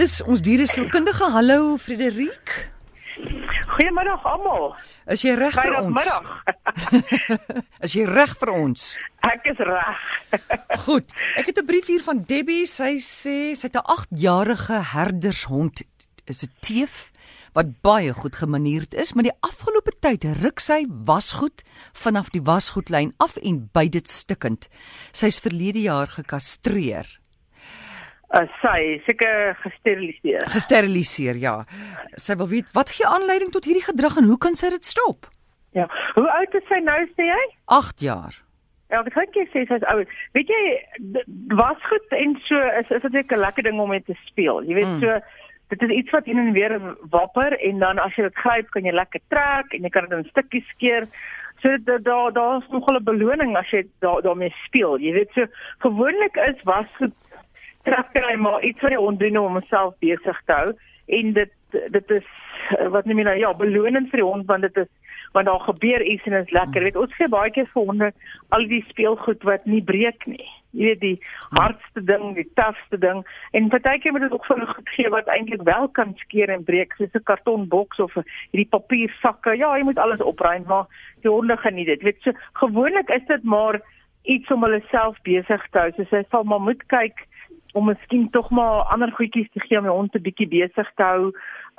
Dis ons dieresielkundige. Hallo Frederik. Goeiemiddag almal. Is jy reg vir ons? Goeiemiddag. is jy reg vir ons? Ek is reg. Goed. Ek het 'n brief hier van Debbie. Sy sê sy het 'n 8-jarige herdershond. Is 'n teef wat baie goed gemanierd is, maar die afgelope tyd ruk sy wasgoed vanaf die wasgoedlyn af en byt dit stikkend. Sy's verlede jaar gekastreer. Uh, sy seker gesteriliseer. Gesteriliseer, ja. Sy wil weet wat gee aanleiding tot hierdie gedrag en hoe kan sy dit stop? Ja. Hoe oud is sy nou sê jy? 8 jaar. Ja, ek dink jy sê sy's oud. Weet jy was goed en so is is dit 'n lekker ding om mee te speel. Jy weet mm. so dit is iets wat in en weer wapper en dan as jy dit gryp kan jy lekker trek en jy kan dit in stukkies skeer. So daar daar's nogal 'n beloning as jy daar daarmee speel. Jy weet so gewoonlik is was goed trekkery maar iets wat hy ontdoen om homself besig te hou. En dit dit is wat neem jy nou? Ja belonend vir die hond want dit is want daar gebeur iets en dit is lekker. Weet ons gee baie keer vir honde al die speelgoed wat nie breek nie. Jy weet die hardste ding die tafste ding. En partykeer moet dit ook vir 'n goed gee wat eintlik wel kan skeer en breek soos 'n kartonboks of hierdie papiersakke. Ja jy moet alles opruim maar die honde geniet dit. Weet so gewoonlik is dit maar iets om hulle self besig te hou. So jy sal maar moet kyk om miskien tog maar ander goedjies te gee om die hond 'n bietjie besig te hou,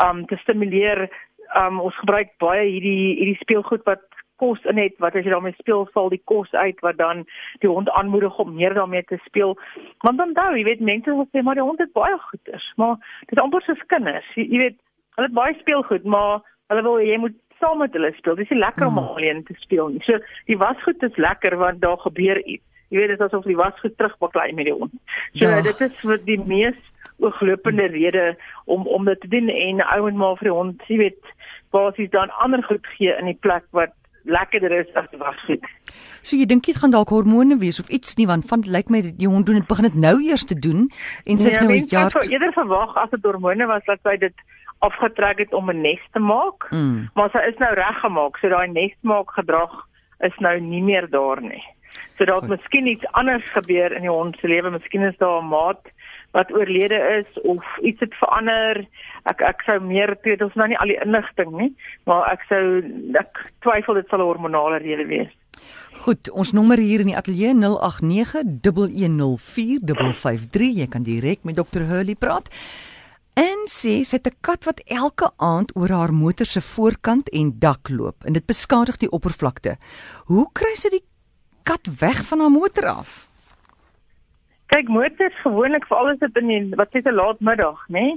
um te stimuleer. Um ons gebruik baie hierdie hierdie speelgoed wat kos in het wat as jy daarmee speel val die kos uit wat dan die hond aanmoedig om meer daarmee te speel. Want dan daai, jy weet mense wil sê maar die hond het baie goeders, maar dit is amper soos kinders. Jy, jy weet, hulle het baie speelgoed, maar hulle wil jy moet saam met hulle speel. Dit is lekker om hmm. alleen te speel nie. So die wasgoed is lekker want daar gebeur iets. Jy weet dit is asof die wasgoed terugbaklei met die hond. So ja. dit is vir die mees ooglopende rede om om dit te doen en ouend maar vir die hond, jy weet, basies dan ander goed gee in die plek wat lekkerder is as wasgoed. So jy dink dit gaan dalk hormone wees of iets nie want van lyk my die hond doen dit begin dit nou eers te doen en sy's nee, nou 'n jaar. Ja, eerder verwag as dit hormone was dat sy dit afgetrek het om 'n nes te maak. Mm. Maar sy is nou reggemaak, so daai nes maak gedrag is nou nie meer daar nie. So dalk miskien iets anders gebeur in die hond se lewe, miskien is daar 'n maat wat oorlede is of iets het verander. Ek ek sou meer weet ons nou nie al die inligting nie, maar ek sou ek twyfel dit sal 'n hormonale rede wees. Goed, ons nommer hier in die ateljee 0891104553. Jy kan direk met Dr. Hurley praat. En sê sy het 'n kat wat elke aand oor haar motor se voorkant en dak loop en dit beskadig die oppervlakte. Hoe kry sy die kat weg van haar motor af? Kyk, motors gewoonlik vir alles dit in die, wat sê 'n laatmiddag, né? Nee?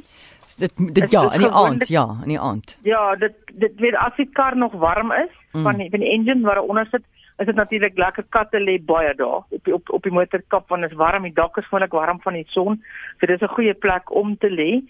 Dit dit ja, in die aand, ja, in die aand. Ja, dit dit weet as die kar nog warm is mm. van die van die engine waar onder sit, is dit natuurlik lekker katte lê baie daar op die, op op die motorkap want dit is warm, die dak is gewoonlik warm van die son. So dis 'n goeie plek om te lê.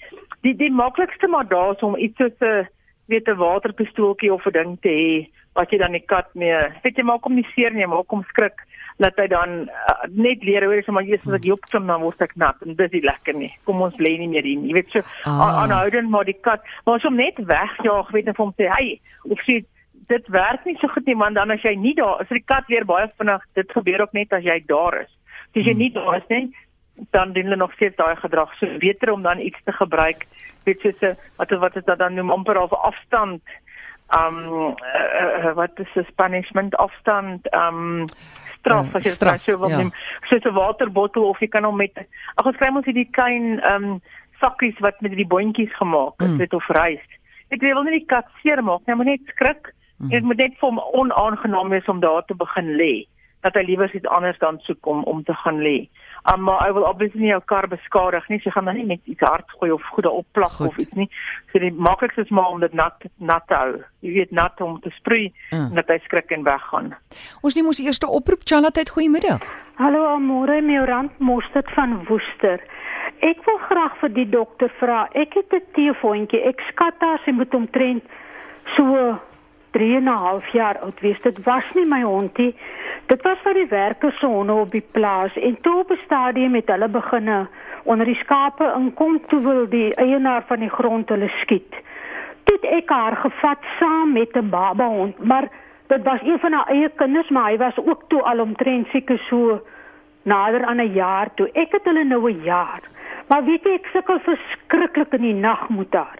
Die die maklikste maar daar is om iets soos 'n weet 'n waterpistooltjie of 'n ding te hê wat jy dan die kat mee, weet jy maar kom nie seer nie, maar kom skrik dat hy dan uh, net leer hoe is om eers as ek jop klim dan word ek nat en dis nie lekker nie. Kom ons lê nie meer hier nie. Jy weet so ah. aanhoudend maar die kat, maar as hom net wegjaag, weet net vir hom sê, "Hey, of sê dit werk nie so goed nie man, dan as jy nie daar, as die kat weer baie vinnig, dit gebeur ook net as jy daar is. As jy hmm. nie daar is nie, dan doen hulle nog steeds daai gedrag. So beter om dan iets te gebruik, weet jy so wat wat is dat dan noem amper op afstand um uh, uh, wat is die punishment afstand um straf uh, as jy straf, so wil ja. neem so 'n waterbottel of jy kan hom met ag ons kry mos hierdie klein um sakkies wat met die boontjies gemaak is mm. dit of rys ek wil nie die kat seermaak nie maar net skrik mm. ek moet net vir hom onaangenaam wees om daar te begin lê dat hy liewer iets anders dan soek om om te gaan lê Um, maar hy wil obviously nie jou kar beskadig nie. So jy gaan dan nie met iets hard gooi of goede opplak of iets nie. So die maklikste is maar om dit nat nat te hou. Jy weet nat om te sproei mm. en dat hy skrik en weggaan. Ons neem ons eerste oproep Charlotte, goeiemiddag. Hallo Amore, my rand mosterd van Woester. Ek wil graag vir die dokter vra. Ek het 'n teefhondjie. Ek skat haar sy moet omtrent so 3 en 'n half jaar oud wees. Dit was nie my hondie. Dit was vir die werkers se honde op die plaas en toe op 'n stadium met hulle beginne onder die skape inkom toe wil die eienaar van die grond hulle skiet. Toe ek haar gevat saam met 'n baba hond, maar dit was een van haar eie kinders, maar hy was ook toe al omtrent seker so nader aan 'n jaar toe. Ek het hulle nou 'n jaar. Maar weet jy ek sukkel verskriklik in die nag moet daar.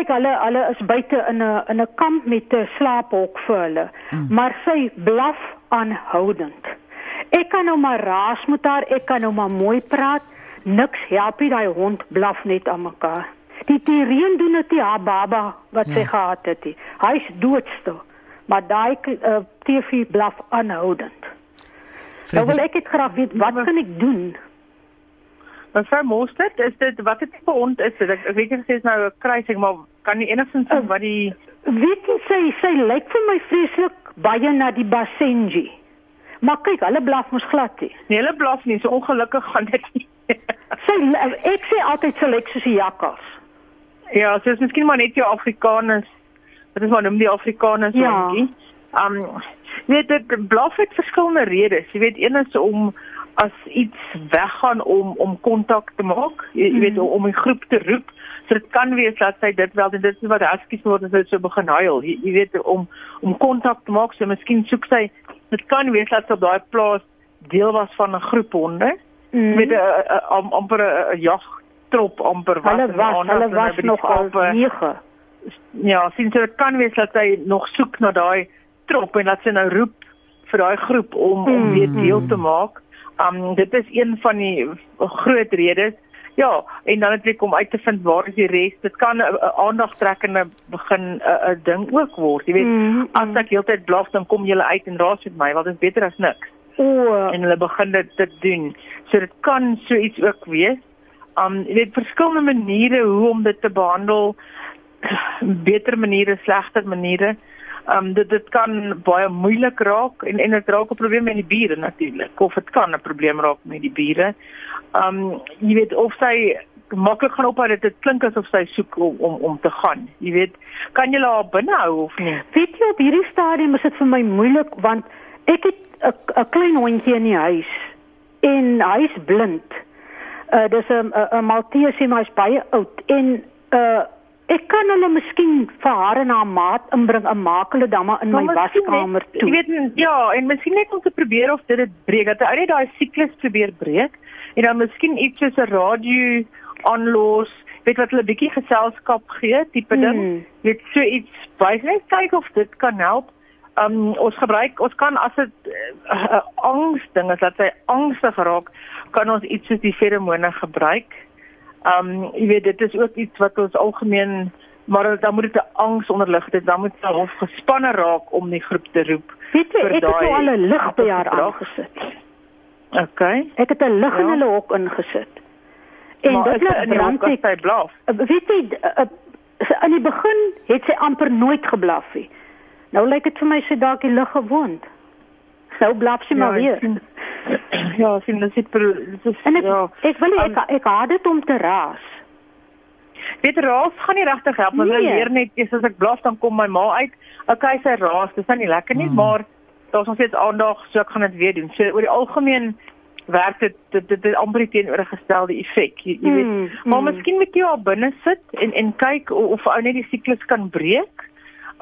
Kyk, hulle hulle is buite in 'n in 'n kamp met 'n slaaphok vir hulle. Mm. Maar sy blaf aanhoudend. Ek kan nou maar raas met haar, ek kan nou maar mooi praat. Niks help nie daai hond blaf net aan mekaar. Die die reën doen dit die haar baba wat ja. sy gehad het. Hy's doodstil. Maar daai uh, TV blaf aanhoudend. Nou wil ek dit graag weet, wat kan ek doen? Maar vir Mostert, is dit wat het tipe hond is dit? Ek, ek weet jy sê is nou 'n kruising, maar kan nie enigstens sê wat die weet jy sy sy lyk vir my vreeslik baie na die Basenji. Maar kyk, hulle blaf mos glad nie. Nee, hulle blaf nie, so ongelukkig gaan dit nie. sy ek sê altyd sy lyk soos 'n jakkals. Ja, sy is miskien maar net jou Afrikaners. Dit is maar noem die Afrikaners ja. hondjie. Um weet dit blaf het verskillende redes. Jy weet een is om as iets weggaan om om kontak te maak, jy, jy weet om 'n groep te roep. So dit kan wees dat sy dit wel dit is wat huskies word as hy so begin huil. Jy, jy weet om om kontak te maak, so miskien soek sy dit kan wees dat sy op daai plaas deel was van 'n groep honde mm. met 'n amper 'n jagtrop amper wat hulle was, hulle was nog al 9. Ja, sien so dit kan wees dat sy nog soek na daai trop en dat sy nou roep vir daai groep om mm. om weer deel te maak. Um dit is een van die groot redes. Ja, en dan net om uit te vind waar is die res. Dit kan 'n aandagtrekkende begin 'n ding ook word. Jy weet, mm, as ek heeltyd blaf dan kom jy uit en raas met my, want dit is beter as niks. O, oh. en hulle begin dit te doen. So dit kan so iets ook wees. Um jy weet verskillende maniere hoe om dit te behandel. Beter maniere, slegter maniere. Ehm um, dit dit kan baie moeilik raak en en dit raak 'n probleem met die bure natuurlik of dit kan 'n probleem raak met die bure. Ehm um, jy weet of sy maklik gaan ophou dit klink asof sy soek om om om te gaan. Jy weet, kan jy haar binne hou of nie? Weet jy op hierdie stadium is dit vir my moeilik want ek het 'n klein hondjie in die huis en hy's blind. Uh dis 'n 'n Maltese maar hy's baie oud en uh Ek kan hulle miskien vir haar en haar maat inbring 'n makele damma in my waskamer toe. Jy weet ja, en miskien net om te probeer of dit dit breek. Dat hy net daai siklus probeer breek en dan miskien iets soos 'n radio aanlos, weet wat hulle bietjie geselskap gee, tipe ding. Hmm. Weet so iets, wys net kyk of dit kan help. Um ons gebruik ons kan as dit 'n uh, uh, angs ding is dat hy angstig raak, kan ons iets soos die feromone gebruik. Ehm um, jy weet dit is ook iets wat ons algemeen maar dan moet dit 'n angs onderlig dit dan moet sy hof gespanne raak om die groep te roep. Weet jy ek het nou al 'n lig by haar aangesit. OK. Ek het 'n lig ja. in hulle hok ingesit. En maar dit is brand sy sy blaf. Eh, weet jy uh, in die begin het sy amper nooit geblaf nie. Nou lyk dit vir my sy dalk die lig gewoond. Nou blaf sy ja, maar weer. Sien, ja, sien dit sit ek, ja. Ek wil nie, ek ek haat dit om te raas. Dit raas gaan nie regtig help want nee. leer net eers as ek blaf dan kom my ma uit. Okay, sy raas, dis nie lekker nie, hmm. maar daar's nog steeds aandag, so ek gaan dit weer doen. So oor die algemeen werk dit dit dit, dit amper teenoorgestelde effek. Jy, jy weet, hmm. maar hmm. miskien moet jy al binne sit en en kyk of, of ou net die siklus kan breek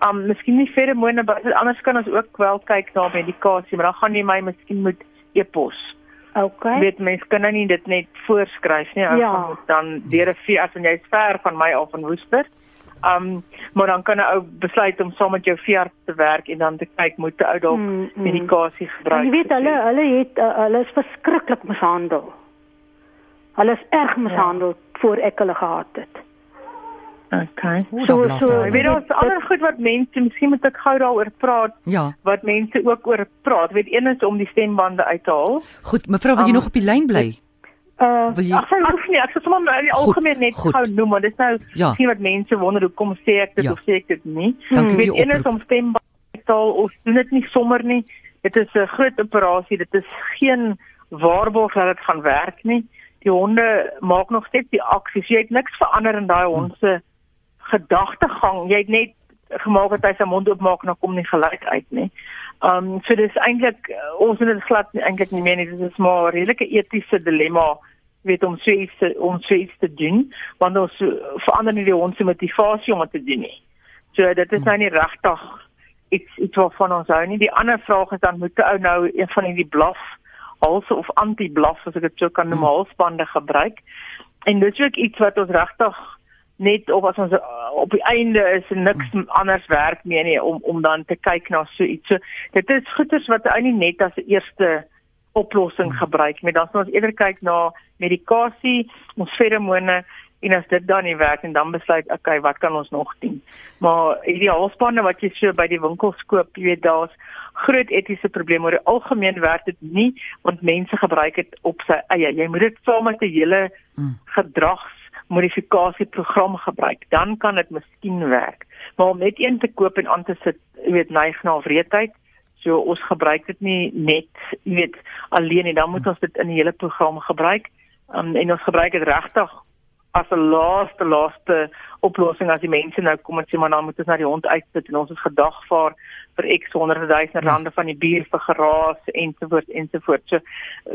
um miskien nie feromone maar anders kan ons ook wel kyk na medikasie maar dan gaan jy my miskien moet e-pos. OK. Weet mens kan nou nie dit net voorskryf nie. Ou ja. moet dan deur 'n veearts en jy's ver van my af in Woester. Um maar dan kan 'n ou besluit om saam met jou veearts te werk en dan te kyk moet 'n ou dalk mm, mm. medikasie gebruik. Jy weet hulle hulle het uh, hulle is verskriklik mishandel. Hulle is erg mishandel ja. voor ek hulle gehad het. Okay. So so, weet jy ons ander goed wat mense, miskien moet ek gou daaroor praat. Ja. Wat mense ook oor praat. Weet een is om die stembande uit te haal. Goed, mevrou, wil jy um, nog op die lyn bly? Uh, wil jy Ag, ek nie, ek sê sommer in die algemeen net gou noem, maar dis nou ja. sien wat mense wonder hoekom sê ek dit ja. of sê ek dit nie. Hmm. Weet een is om stembande te haal of doen dit nie sommer nie. Dit is 'n groot operasie. Dit is geen waarborg dat dit gaan werk nie. Die honde maak nog steeds die aksies. Jy het niks verander in daai hond se hmm gedagtegang. Jy het net gemaak dat hy sy mond oopmaak en dan kom nie geluid uit nie. Um so dis eintlik uh, ons het dit glad eintlik nie meer nie. Dit is maar 'n redelike etiese dilemma weet om so iets te, om so iets te doen want ons uh, verander nie die hond se motivasie om dit te doen nie. So dit is nou nie regtig iets iets wat van ons hou nie. Die ander vraag is dan moet 'n ou nou een van hierdie blaf also of anti-blaf as ek dit sou kan noem, hmm. halsbande gebruik. En dit is ook iets wat ons regtig net of as ons uh, op die einde is en niks anders werk meer nie om om dan te kyk na so iets. So dit is goeders wat eintlik net as eerste oplossing gebruik. Met dan sal ons eerder kyk na medikasie, ons feromone en as dit dan nie werk en dan besluit okay, wat kan ons nog doen? Maar hierdie halsbande wat jy so by die winkels koop, jy weet daar's groot etiese probleme oor die algemeen werk dit nie want mense gebruik dit op sy eie. Jy moet dit saam met 'n hele gedrags modifikasieprogram gebruik, dan kan dit miskien werk. Maar om net een te koop en aan te sit, jy weet, neig na wreedheid. So ons gebruik dit nie net, jy weet, alleen nie, dan moet ons dit in die hele program gebruik. Um, en ons gebruik dit regtig as 'n laaste laaste oplossing as die mense nou kom en sê maar dan moet ons na die hond uitsit en ons is gedagvaar vir X honderde duisende Ja. rande van die bier vir geraas ensovoorts ensovoorts. So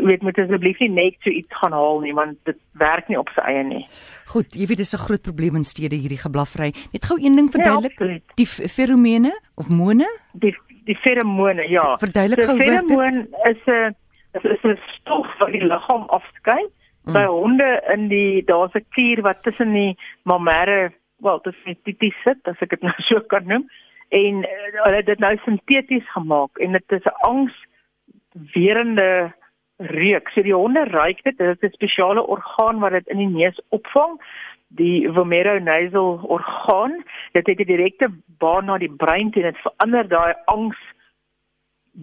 weet moet asseblief nie net so iets gaan haal nie want dit werk nie op sy eie nie. Goed, jy weet dis 'n groot probleem in stede hierdie geblafry. Net gou een ding verduidelik. absoluut. die feromone of mone? Die die feromone, ja. Verduidelik So gou wat feromoon is 'n is, 'n stof wat die liggaam afskei. Mm. By honde in die daar's 'n klier wat tussen die mammaire, wel, tussen die tities sit, as ek dit nou so kan noem. En eh, hulle het dit nou sinteties gemaak en dit is 'n angswerende reuk. So die honde ruik dit, dit is 'n spesiale orgaan wat dit in die neus opvang die vomeronasal orgaan dit het 'n direkte baan na die brein en dit verander daai angs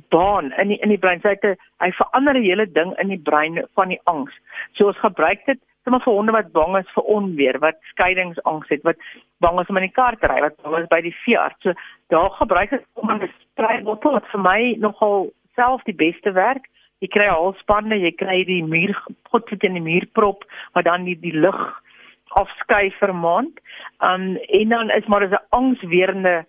baan in die, in die brein. So het 'n- hy verander die hele ding in die brein van die angs. So ons gebruik dit sommer vir honde wat bang is vir onweer, wat skeiingsangs het, wat bang is om in die kar te ry, wat bang is by die veearts. So daar gebruik ek om 'n spraybottel wat vir my nogal self die beste werk. Jy kry halsbande, jy kry die muur potjie in die muurprop wat dan die die lug afskei vir maand. Um en dan is maar dis 'n angswerende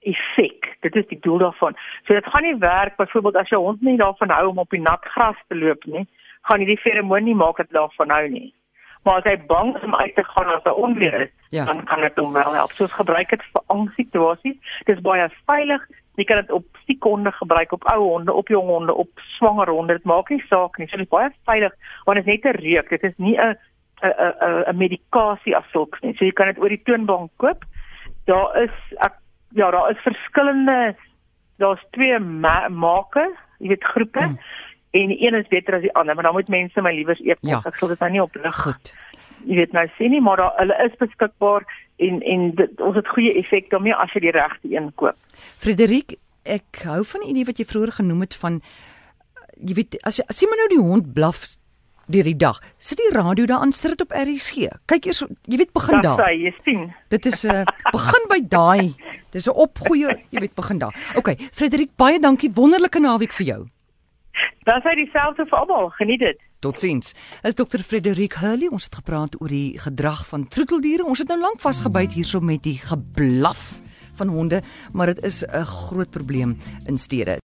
effek. Dit is die doel daarvan. So dit gaan nie werk byvoorbeeld as jou hond nie daarvan hou om op die nat gras te loop nie, gaan hierdie feromoon nie maak dat daarvan hou nie. Maar as hy bang is om uit te gaan as 'n onweer is, Ja. dan kan dit hom wel help. So ons gebruik dit vir angssituasies. Dis baie veilig. Jy kan dit op siek honde gebruik, op ou honde, op jong honde, op swanger honde. Dit maak nie saak nie. So dit is baie veilig want dit is net 'n reuk. Dit is nie 'n 'n 'n 'n medikasie as sulks nie. So jy kan dit oor die toonbank koop. Daar is ek ja, daar is verskillende daar's twee ma make, jy weet groepe. Mm. En die een is beter as die ander, maar dan moet mense my liewers eers Ja. ek sal dit nou nie op lig Goed. jy weet nou sê nie maar daar hulle is beskikbaar en en dit, ons het goeie effek daarmee as jy die regte een koop. Frederik, ek hou van die idee wat jy vroeër genoem het van jy weet as jy jy maar nou die hond blaf deur die dag. Sit die radio daar aan, sit dit op RSG. Kyk eers, jy weet begin daar. sê jy sien. Dit is 'n uh, begin by daai. Dis 'n opgoeie, jy weet begin daar. OK, Frederik, baie dankie. Wonderlike naweek vir jou. Dan sê dieselfde vir almal, geniet dit. Totsiens. Is Dr. Frederik Hurley. Ons het gepraat oor die gedrag van troeteldiere. Ons het nou lank vasgebyt hierso met die geblaf van honde, maar dit is 'n groot probleem in stede.